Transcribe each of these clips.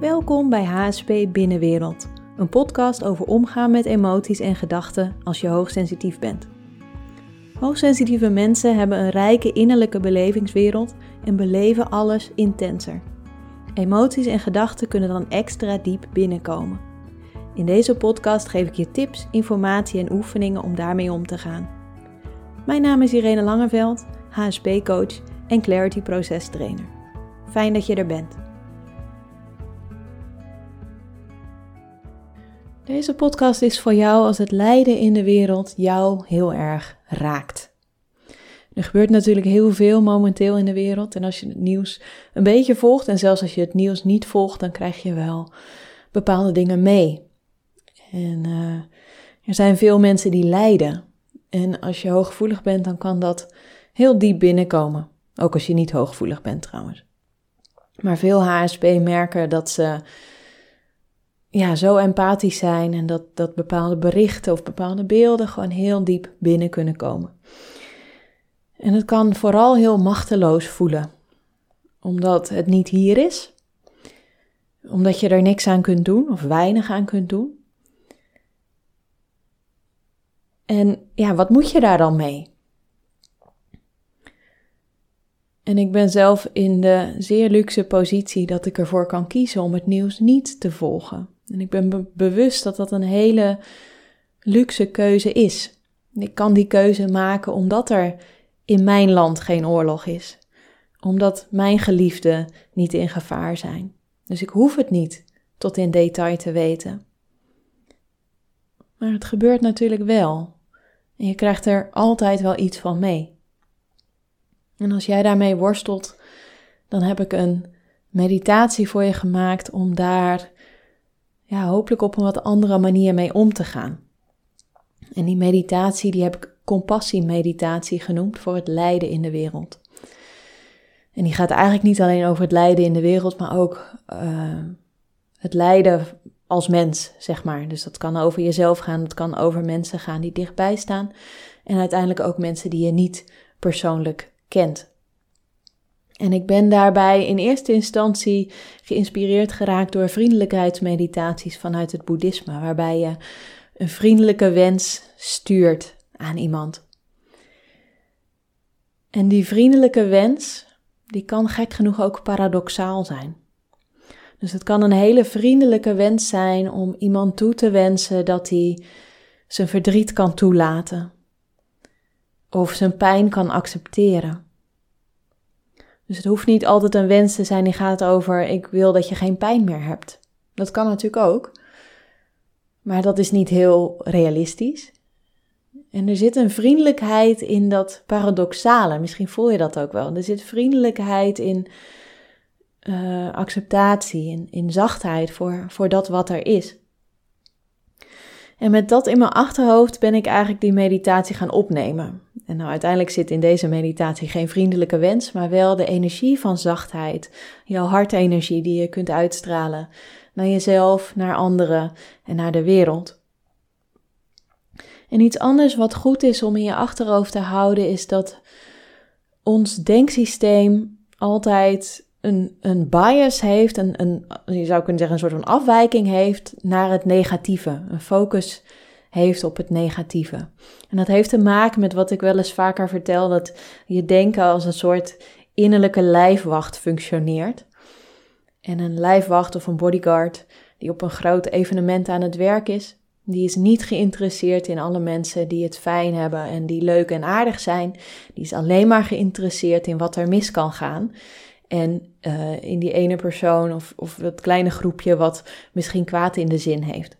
Welkom bij HSP Binnenwereld, een podcast over omgaan met emoties en gedachten als je hoogsensitief bent. Hoogsensitieve mensen hebben een rijke innerlijke belevingswereld en beleven alles intenser. Emoties en gedachten kunnen dan extra diep binnenkomen. In deze podcast geef ik je tips, informatie en oefeningen om daarmee om te gaan. Mijn naam is Irene Langeveld, HSP-coach en Clarity Proces Trainer. Fijn dat je er bent. Deze podcast is voor jou als het lijden in de wereld jou heel erg raakt. Er gebeurt natuurlijk heel veel momenteel in de wereld en als je het nieuws een beetje volgt en zelfs als je het nieuws niet volgt, dan krijg je wel bepaalde dingen mee. En uh, er zijn veel mensen die lijden. En als je hooggevoelig bent, dan kan dat heel diep binnenkomen. Ook als je niet hooggevoelig bent trouwens. Maar veel HSP merken dat ze ja, zo empathisch zijn en dat, dat bepaalde berichten of bepaalde beelden gewoon heel diep binnen kunnen komen. En het kan vooral heel machteloos voelen, omdat het niet hier is, omdat je er niks aan kunt doen of weinig aan kunt doen. En ja, wat moet je daar dan mee? En ik ben zelf in de zeer luxe positie dat ik ervoor kan kiezen om het nieuws niet te volgen. En ik ben bewust dat dat een hele luxe keuze is. Ik kan die keuze maken omdat er in mijn land geen oorlog is. Omdat mijn geliefden niet in gevaar zijn. Dus ik hoef het niet tot in detail te weten. Maar het gebeurt natuurlijk wel. En je krijgt er altijd wel iets van mee. En als jij daarmee worstelt, dan heb ik een meditatie voor je gemaakt om daar ja, hopelijk op een wat andere manier mee om te gaan. En die meditatie die heb ik compassie-meditatie genoemd voor het lijden in de wereld. En die gaat eigenlijk niet alleen over het lijden in de wereld, maar ook uh, het lijden als mens, zeg maar. Dus dat kan over jezelf gaan, dat kan over mensen gaan die dichtbij staan. En uiteindelijk ook mensen die je niet persoonlijk kent. En ik ben daarbij in eerste instantie geïnspireerd geraakt door vriendelijkheidsmeditaties vanuit het boeddhisme, waarbij je een vriendelijke wens stuurt aan iemand. En die vriendelijke wens, die kan gek genoeg ook paradoxaal zijn. Dus het kan een hele vriendelijke wens zijn om iemand toe te wensen dat hij zijn verdriet kan toelaten. Of zijn pijn kan accepteren. Dus het hoeft niet altijd een wens te zijn die gaat over ik wil dat je geen pijn meer hebt. Dat kan natuurlijk ook. Maar dat is niet heel realistisch. En er zit een vriendelijkheid in dat paradoxale. Misschien voel je dat ook wel. Er zit vriendelijkheid in uh, acceptatie, in, in zachtheid voor, voor dat wat er is. En met dat in mijn achterhoofd ben ik eigenlijk die meditatie gaan opnemen. En nou, uiteindelijk zit in deze meditatie geen vriendelijke wens, maar wel de energie van zachtheid, jouw hartenergie die je kunt uitstralen naar jezelf, naar anderen en naar de wereld. En iets anders wat goed is om in je achterhoofd te houden is dat ons denksysteem altijd een, een bias heeft, een, een, je zou kunnen zeggen een soort van afwijking heeft naar het negatieve. Een focus heeft op het negatieve. En dat heeft te maken met wat ik wel eens vaker vertel, dat je denken als een soort innerlijke lijfwacht functioneert. En een lijfwacht of een bodyguard die op een groot evenement aan het werk is, die is niet geïnteresseerd in alle mensen die het fijn hebben en die leuk en aardig zijn. Die is alleen maar geïnteresseerd in wat er mis kan gaan. En uh, in die ene persoon of, of dat kleine groepje wat misschien kwaad in de zin heeft.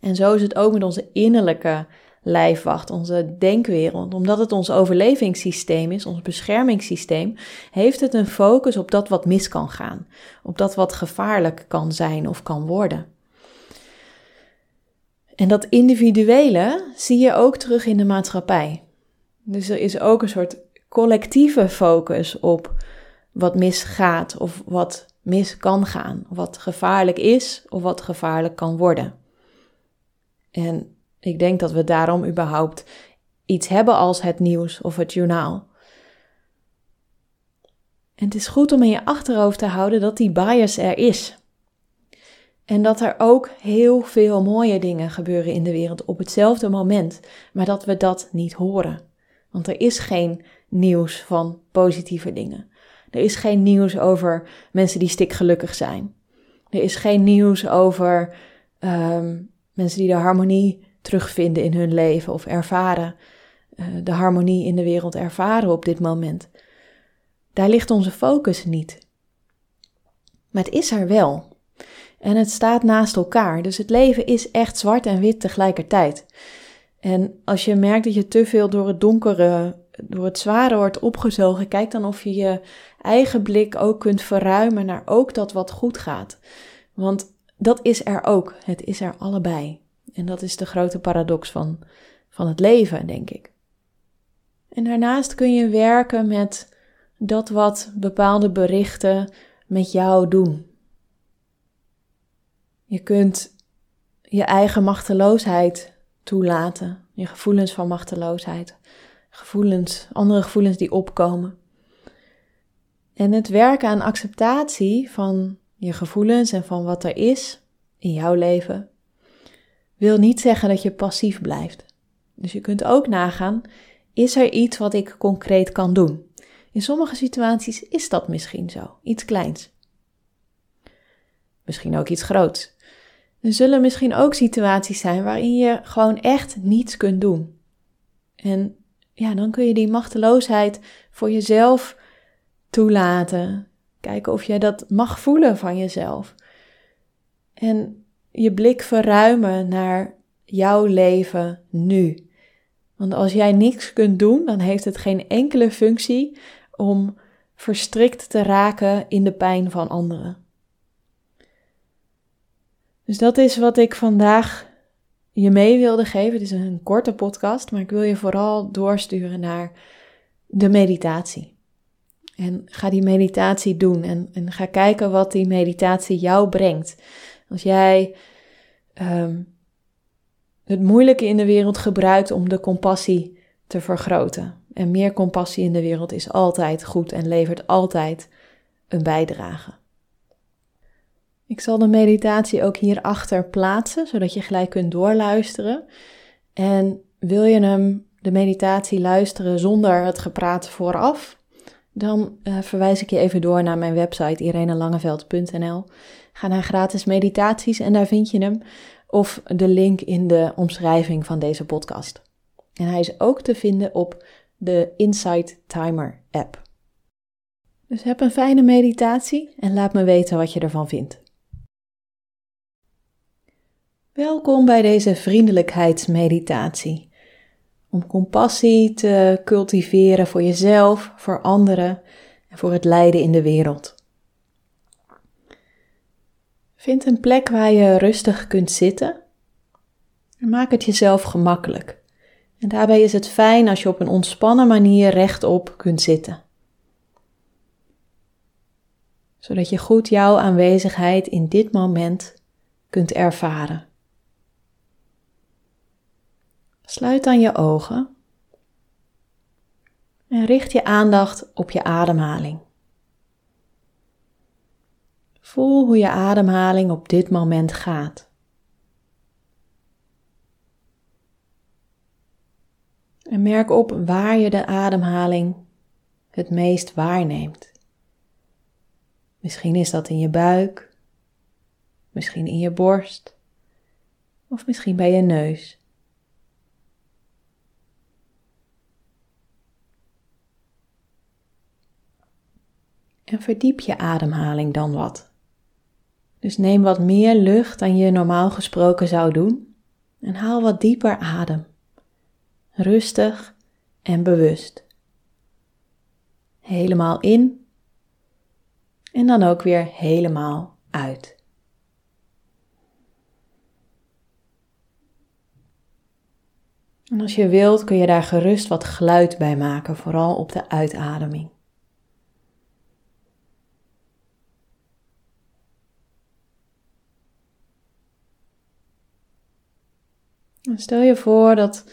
En zo is het ook met onze innerlijke lijfwacht, onze denkwereld. Omdat het ons overlevingssysteem is, ons beschermingssysteem, heeft het een focus op dat wat mis kan gaan. Op dat wat gevaarlijk kan zijn of kan worden. En dat individuele zie je ook terug in de maatschappij. Dus er is ook een soort collectieve focus op wat misgaat of wat mis kan gaan, wat gevaarlijk is of wat gevaarlijk kan worden. En ik denk dat we daarom überhaupt iets hebben als het nieuws of het journaal. En het is goed om in je achterhoofd te houden dat die bias er is. En dat er ook heel veel mooie dingen gebeuren in de wereld op hetzelfde moment, maar dat we dat niet horen. Want er is geen nieuws van positieve dingen. Er is geen nieuws over mensen die stikgelukkig zijn. Er is geen nieuws over ehm, mensen die de harmonie terugvinden in hun leven of ervaren, uh, de harmonie in de wereld ervaren op dit moment. Daar ligt onze focus niet. Maar het is er wel. En het staat naast elkaar. Dus het leven is echt zwart en wit tegelijkertijd. En als je merkt dat je te veel door het donkere, door het zware wordt opgezogen, kijk dan of je je eigen blik ook kunt verruimen naar ook dat wat goed gaat. Want dat is er ook. Het is er allebei. En dat is de grote paradox van, van het leven, denk ik. En daarnaast kun je werken met dat wat bepaalde berichten met jou doen. Je kunt je eigen machteloosheid toelaten, je gevoelens van machteloosheid, gevoelens, andere gevoelens die opkomen. En het werken aan acceptatie van je gevoelens en van wat er is in jouw leven, wil niet zeggen dat je passief blijft. Dus je kunt ook nagaan, is er iets wat ik concreet kan doen? In sommige situaties is dat misschien zo, iets kleins. Misschien ook iets groots. Er zullen misschien ook situaties zijn waarin je gewoon echt niets kunt doen. En ja, dan kun je die machteloosheid voor jezelf toelaten. Kijken of jij dat mag voelen van jezelf. En je blik verruimen naar jouw leven nu. Want als jij niks kunt doen, dan heeft het geen enkele functie om verstrikt te raken in de pijn van anderen. Dus dat is wat ik vandaag je mee wilde geven. Het is een korte podcast, maar ik wil je vooral doorsturen naar de meditatie. En ga die meditatie doen en, en ga kijken wat die meditatie jou brengt. Als jij um, het moeilijke in de wereld gebruikt om de compassie te vergroten. En meer compassie in de wereld is altijd goed en levert altijd een bijdrage. Ik zal de meditatie ook hierachter plaatsen, zodat je gelijk kunt doorluisteren. En wil je hem, de meditatie, luisteren zonder het gepraat vooraf? Dan uh, verwijs ik je even door naar mijn website irenelangeveld.nl. Ga naar gratis meditaties en daar vind je hem. Of de link in de omschrijving van deze podcast. En hij is ook te vinden op de Insight Timer app. Dus heb een fijne meditatie en laat me weten wat je ervan vindt. Welkom bij deze vriendelijkheidsmeditatie. Om compassie te cultiveren voor jezelf, voor anderen en voor het lijden in de wereld. Vind een plek waar je rustig kunt zitten en maak het jezelf gemakkelijk. En daarbij is het fijn als je op een ontspannen manier rechtop kunt zitten. Zodat je goed jouw aanwezigheid in dit moment kunt ervaren. Sluit dan je ogen en richt je aandacht op je ademhaling. Voel hoe je ademhaling op dit moment gaat. En merk op waar je de ademhaling het meest waarneemt. Misschien is dat in je buik, misschien in je borst, of misschien bij je neus. En verdiep je ademhaling dan wat. Dus neem wat meer lucht dan je normaal gesproken zou doen en haal wat dieper adem. Rustig en bewust. Helemaal in en dan ook weer helemaal uit. En als je wilt kun je daar gerust wat geluid bij maken, vooral op de uitademing. Stel je voor dat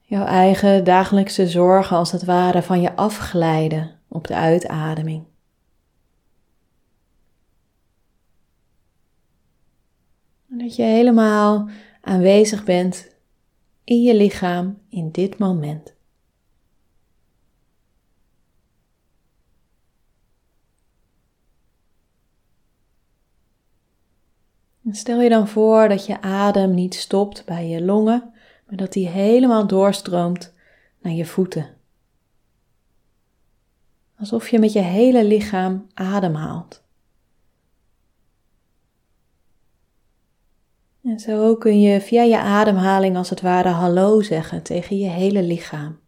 jouw eigen dagelijkse zorgen als het ware van je afglijden op de uitademing. Dat je helemaal aanwezig bent in je lichaam in dit moment. Stel je dan voor dat je adem niet stopt bij je longen, maar dat die helemaal doorstroomt naar je voeten. Alsof je met je hele lichaam ademhaalt. En zo kun je via je ademhaling als het ware hallo zeggen tegen je hele lichaam.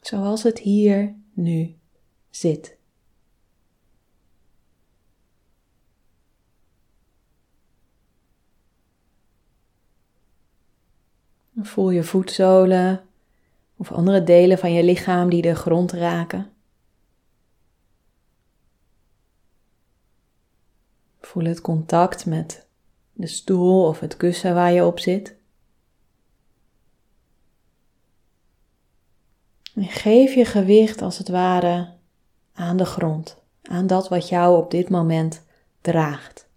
Zoals het hier nu zit. Voel je voetzolen of andere delen van je lichaam die de grond raken. Voel het contact met de stoel of het kussen waar je op zit. En geef je gewicht als het ware aan de grond, aan dat wat jou op dit moment draagt.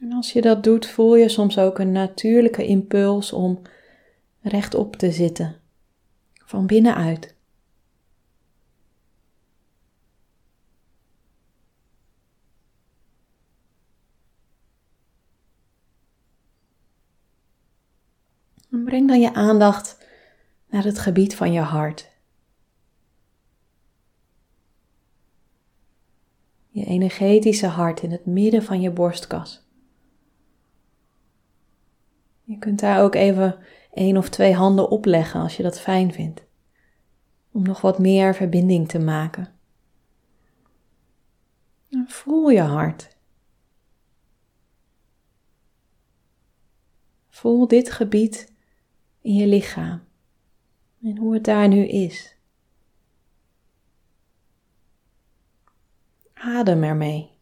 En als je dat doet, voel je soms ook een natuurlijke impuls om rechtop te zitten, van binnenuit. En breng dan je aandacht naar het gebied van je hart. Je energetische hart in het midden van je borstkas. Je kunt daar ook even één of twee handen opleggen als je dat fijn vindt. Om nog wat meer verbinding te maken. voel je hart. Voel dit gebied in je lichaam en hoe het daar nu is. Adem ermee.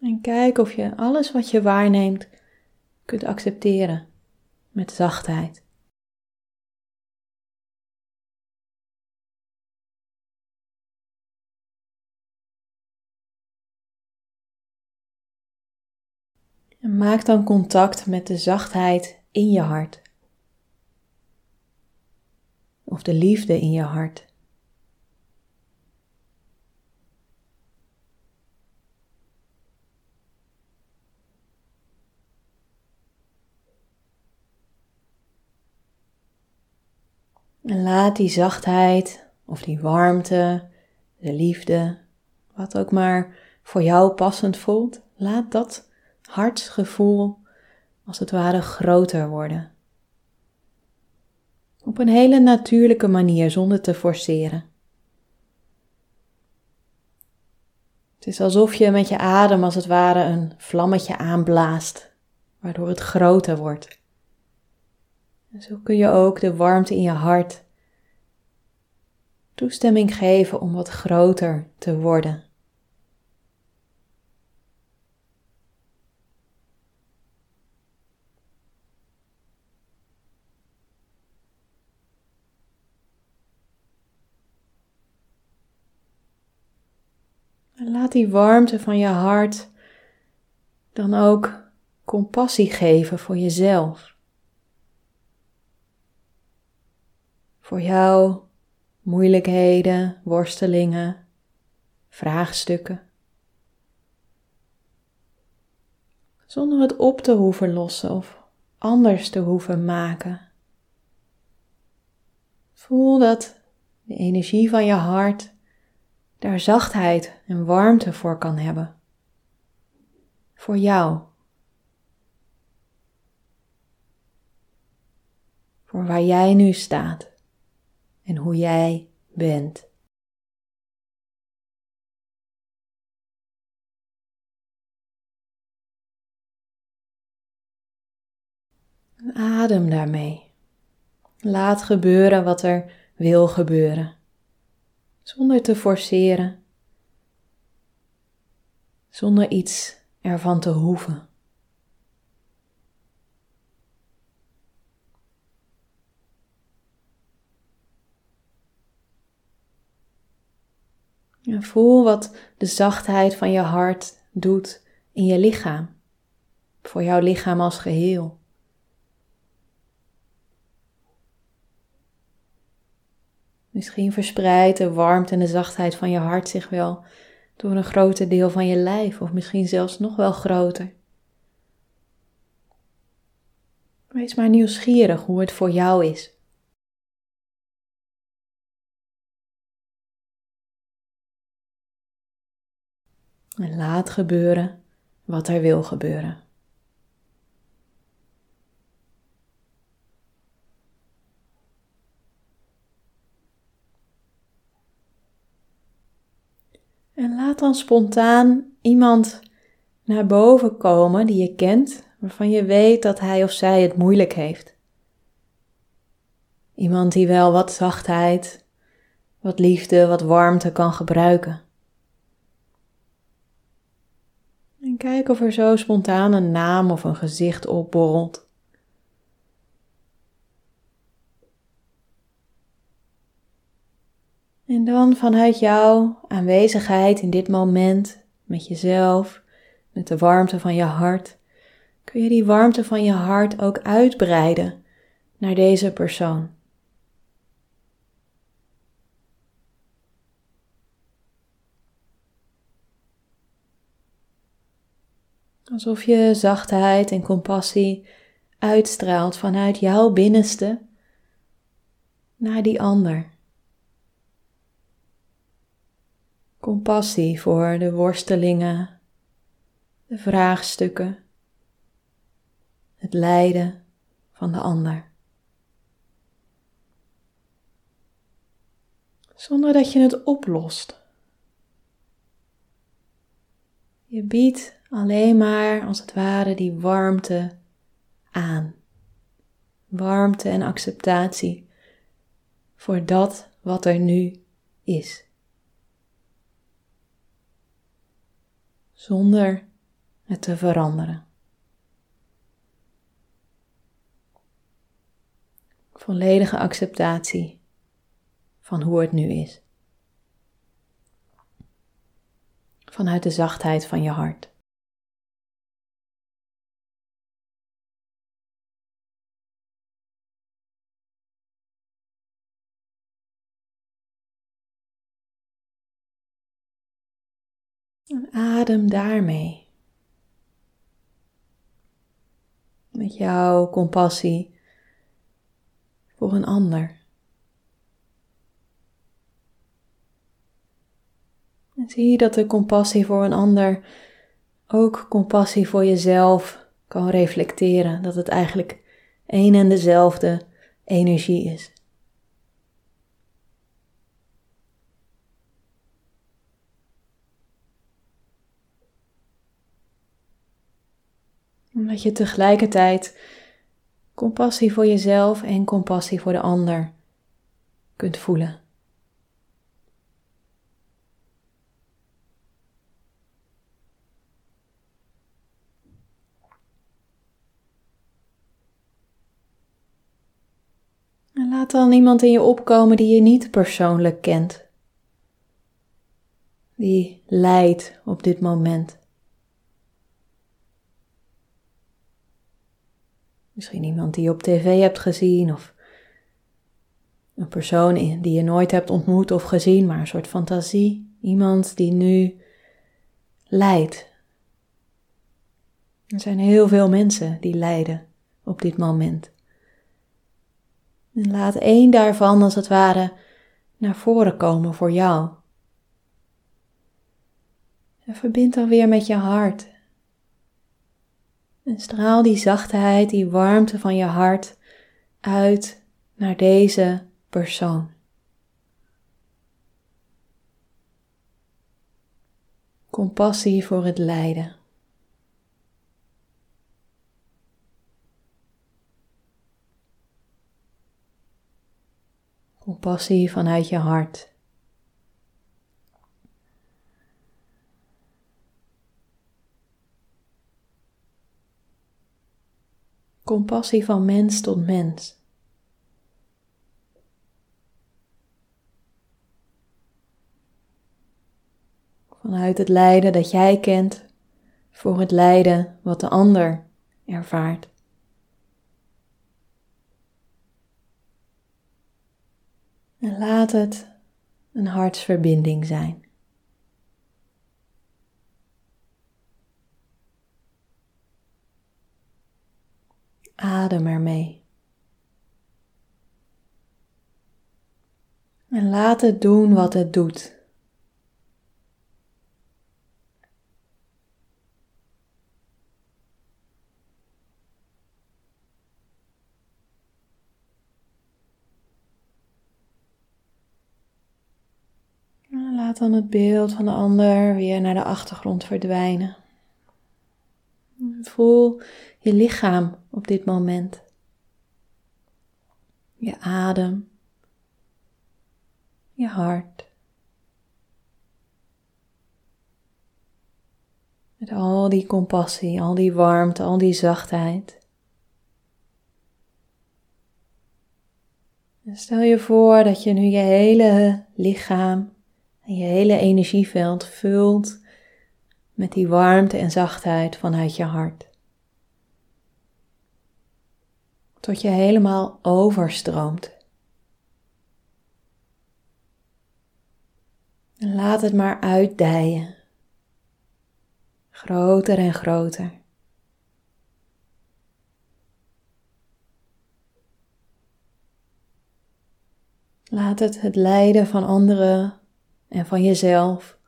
En kijk of je alles wat je waarneemt kunt accepteren met zachtheid. En maak dan contact met de zachtheid in je hart. Of de liefde in je hart. En laat die zachtheid of die warmte, de liefde, wat ook maar voor jou passend voelt, laat dat hartsgevoel als het ware groter worden. Op een hele natuurlijke manier zonder te forceren. Het is alsof je met je adem als het ware een vlammetje aanblaast, waardoor het groter wordt. En zo kun je ook de warmte in je hart toestemming geven om wat groter te worden. En laat die warmte van je hart dan ook compassie geven voor jezelf. Voor jou moeilijkheden, worstelingen, vraagstukken. Zonder het op te hoeven lossen of anders te hoeven maken. Voel dat de energie van je hart daar zachtheid en warmte voor kan hebben. Voor jou. Voor waar jij nu staat en hoe jij bent. Adem daarmee. Laat gebeuren wat er wil gebeuren, zonder te forceren. zonder iets ervan te hoeven. En voel wat de zachtheid van je hart doet in je lichaam, voor jouw lichaam als geheel. Misschien verspreidt de warmte en de zachtheid van je hart zich wel door een groter deel van je lijf, of misschien zelfs nog wel groter. Wees maar nieuwsgierig hoe het voor jou is. En laat gebeuren wat er wil gebeuren. En laat dan spontaan iemand naar boven komen die je kent, waarvan je weet dat hij of zij het moeilijk heeft. Iemand die wel wat zachtheid, wat liefde, wat warmte kan gebruiken. En kijk of er zo spontaan een naam of een gezicht opborrelt. En dan vanuit jouw aanwezigheid in dit moment, met jezelf, met de warmte van je hart, kun je die warmte van je hart ook uitbreiden naar deze persoon. Alsof je zachtheid en compassie uitstraalt vanuit jouw binnenste naar die ander. Compassie voor de worstelingen, de vraagstukken, het lijden van de ander. Zonder dat je het oplost. Je biedt alleen maar als het ware die warmte aan. Warmte en acceptatie voor dat wat er nu is. Zonder het te veranderen. Volledige acceptatie van hoe het nu is. Vanuit de zachtheid van je hart. Adem daarmee. Met jouw compassie voor een ander. En zie dat de compassie voor een ander ook compassie voor jezelf kan reflecteren. Dat het eigenlijk één en dezelfde energie is. Omdat je tegelijkertijd compassie voor jezelf en compassie voor de ander kunt voelen. En laat dan iemand in je opkomen die je niet persoonlijk kent. Die lijdt op dit moment. Misschien iemand die je op tv hebt gezien of een persoon die je nooit hebt ontmoet of gezien, maar een soort fantasie. Iemand die nu lijdt. Er zijn heel veel mensen die lijden op dit moment. En laat één daarvan als het ware naar voren komen voor jou. En verbind dan weer met je hart en straal die zachtheid, die warmte van je hart uit naar deze persoon. Compassie voor het lijden. Compassie vanuit je hart. Compassie van mens tot mens. Vanuit het lijden dat jij kent voor het lijden wat de ander ervaart. En laat het een hartsverbinding zijn. Adem ermee. En laat het doen wat het doet. Laat dan het beeld van de ander weer naar de achtergrond verdwijnen. Voel je lichaam op dit moment. Je adem. Je hart. Met al die compassie, al die warmte, al die zachtheid. En stel je voor dat je nu je hele lichaam en je hele energieveld vult met die warmte en zachtheid vanuit je hart. Tot je helemaal overstroomt. Laat het maar uitdijen. Groter en groter. Laat het het lijden van anderen en van jezelf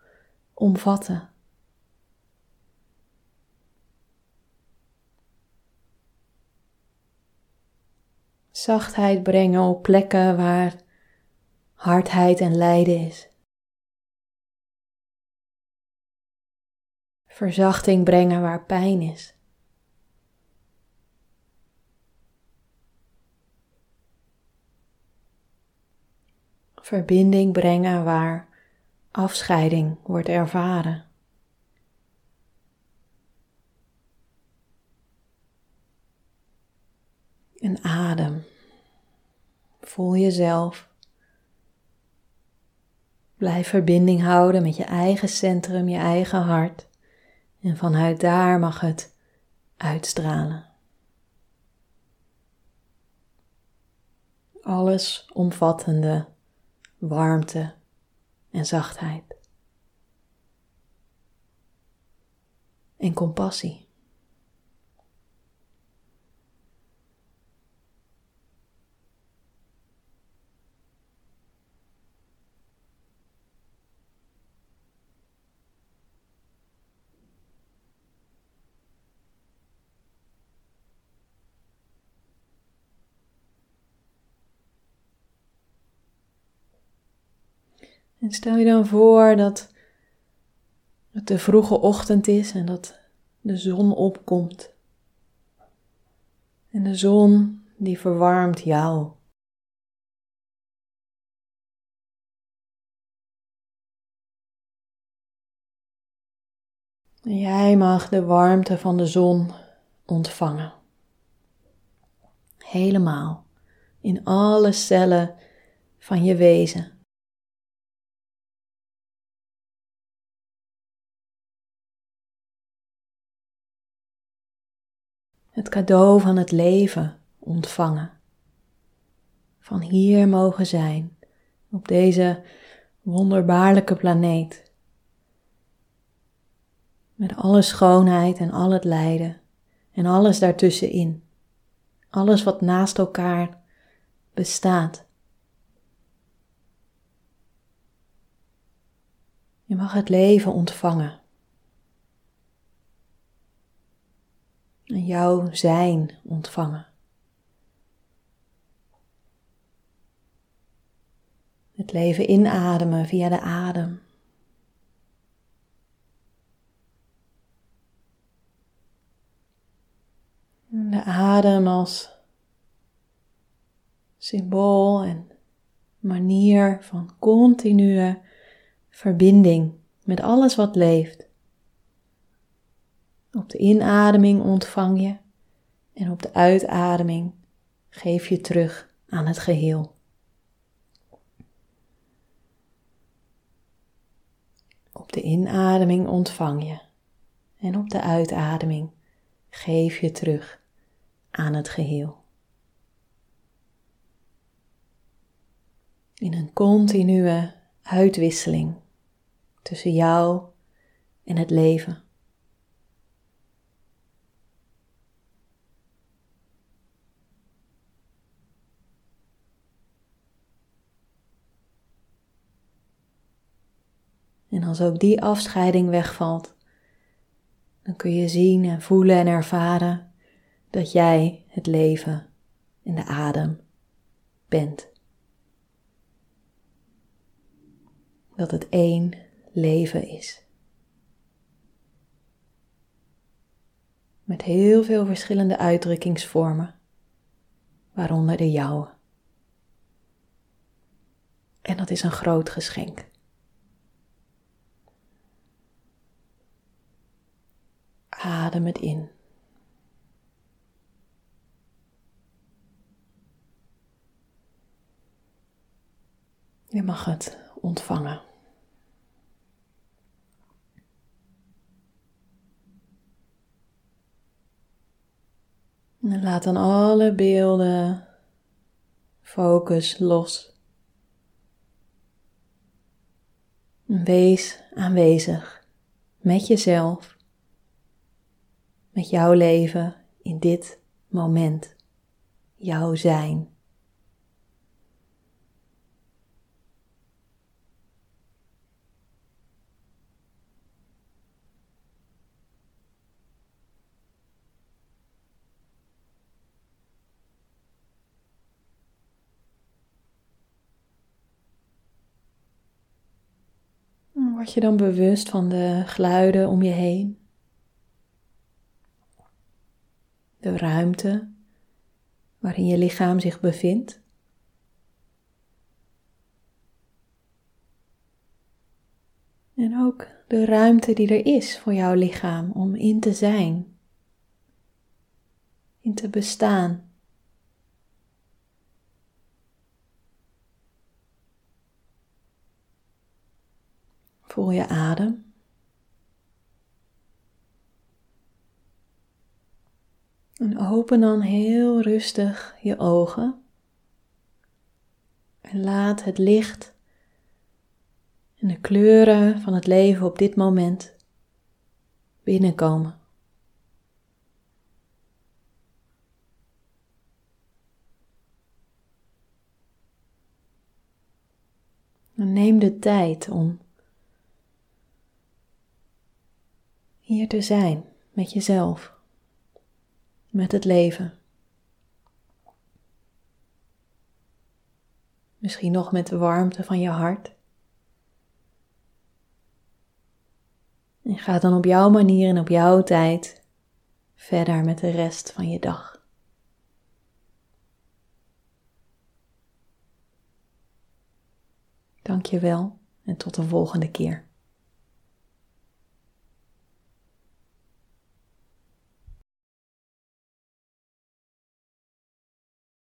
omvatten. Zachtheid brengen op plekken waar hardheid en lijden is. Verzachting brengen waar pijn is. Verbinding brengen waar afscheiding wordt ervaren. En adem. Voel jezelf. Blijf verbinding houden met je eigen centrum, je eigen hart. En vanuit daar mag het uitstralen. Alles omvattende warmte en zachtheid. En compassie. En stel je dan voor dat het de vroege ochtend is en dat de zon opkomt. En de zon die verwarmt jou. En jij mag de warmte van de zon ontvangen. Helemaal, in alle cellen van je wezen. Het cadeau van het leven ontvangen. Van hier mogen zijn, op deze wonderbaarlijke planeet. Met alle schoonheid en al het lijden en alles daartussenin. Alles wat naast elkaar bestaat. Je mag het leven ontvangen. En jouw zijn ontvangen. Het leven inademen via de adem. De adem als symbool en manier van continue verbinding met alles wat leeft. Op de inademing ontvang je En op de uitademing geef je terug aan het geheel. Op de inademing ontvang je en op de uitademing geef je terug aan het geheel. In een continue uitwisseling tussen jou en het leven. En als ook die afscheiding wegvalt, dan kun je zien en voelen en ervaren dat jij het leven en de adem bent. Dat het één leven is. Met heel veel verschillende uitdrukkingsvormen, waaronder de jouwe. En dat is een groot geschenk. In. Je mag het ontvangen. En laat dan alle beelden, focus los. Wees aanwezig met jezelf met jouw leven in dit moment, jouw zijn. Word je dan bewust van de geluiden om je heen? De ruimte waarin je lichaam zich bevindt. En ook de ruimte die er is voor jouw lichaam om in te zijn, in te bestaan. Voel je adem. En open dan heel rustig je ogen. En laat het licht en de kleuren van het leven op dit moment binnenkomen. En neem de tijd om hier te zijn met jezelf met het leven. Misschien nog met de warmte van je hart. En ga dan op jouw manier en op jouw tijd verder met de rest van je dag. Dank je wel en tot de volgende keer.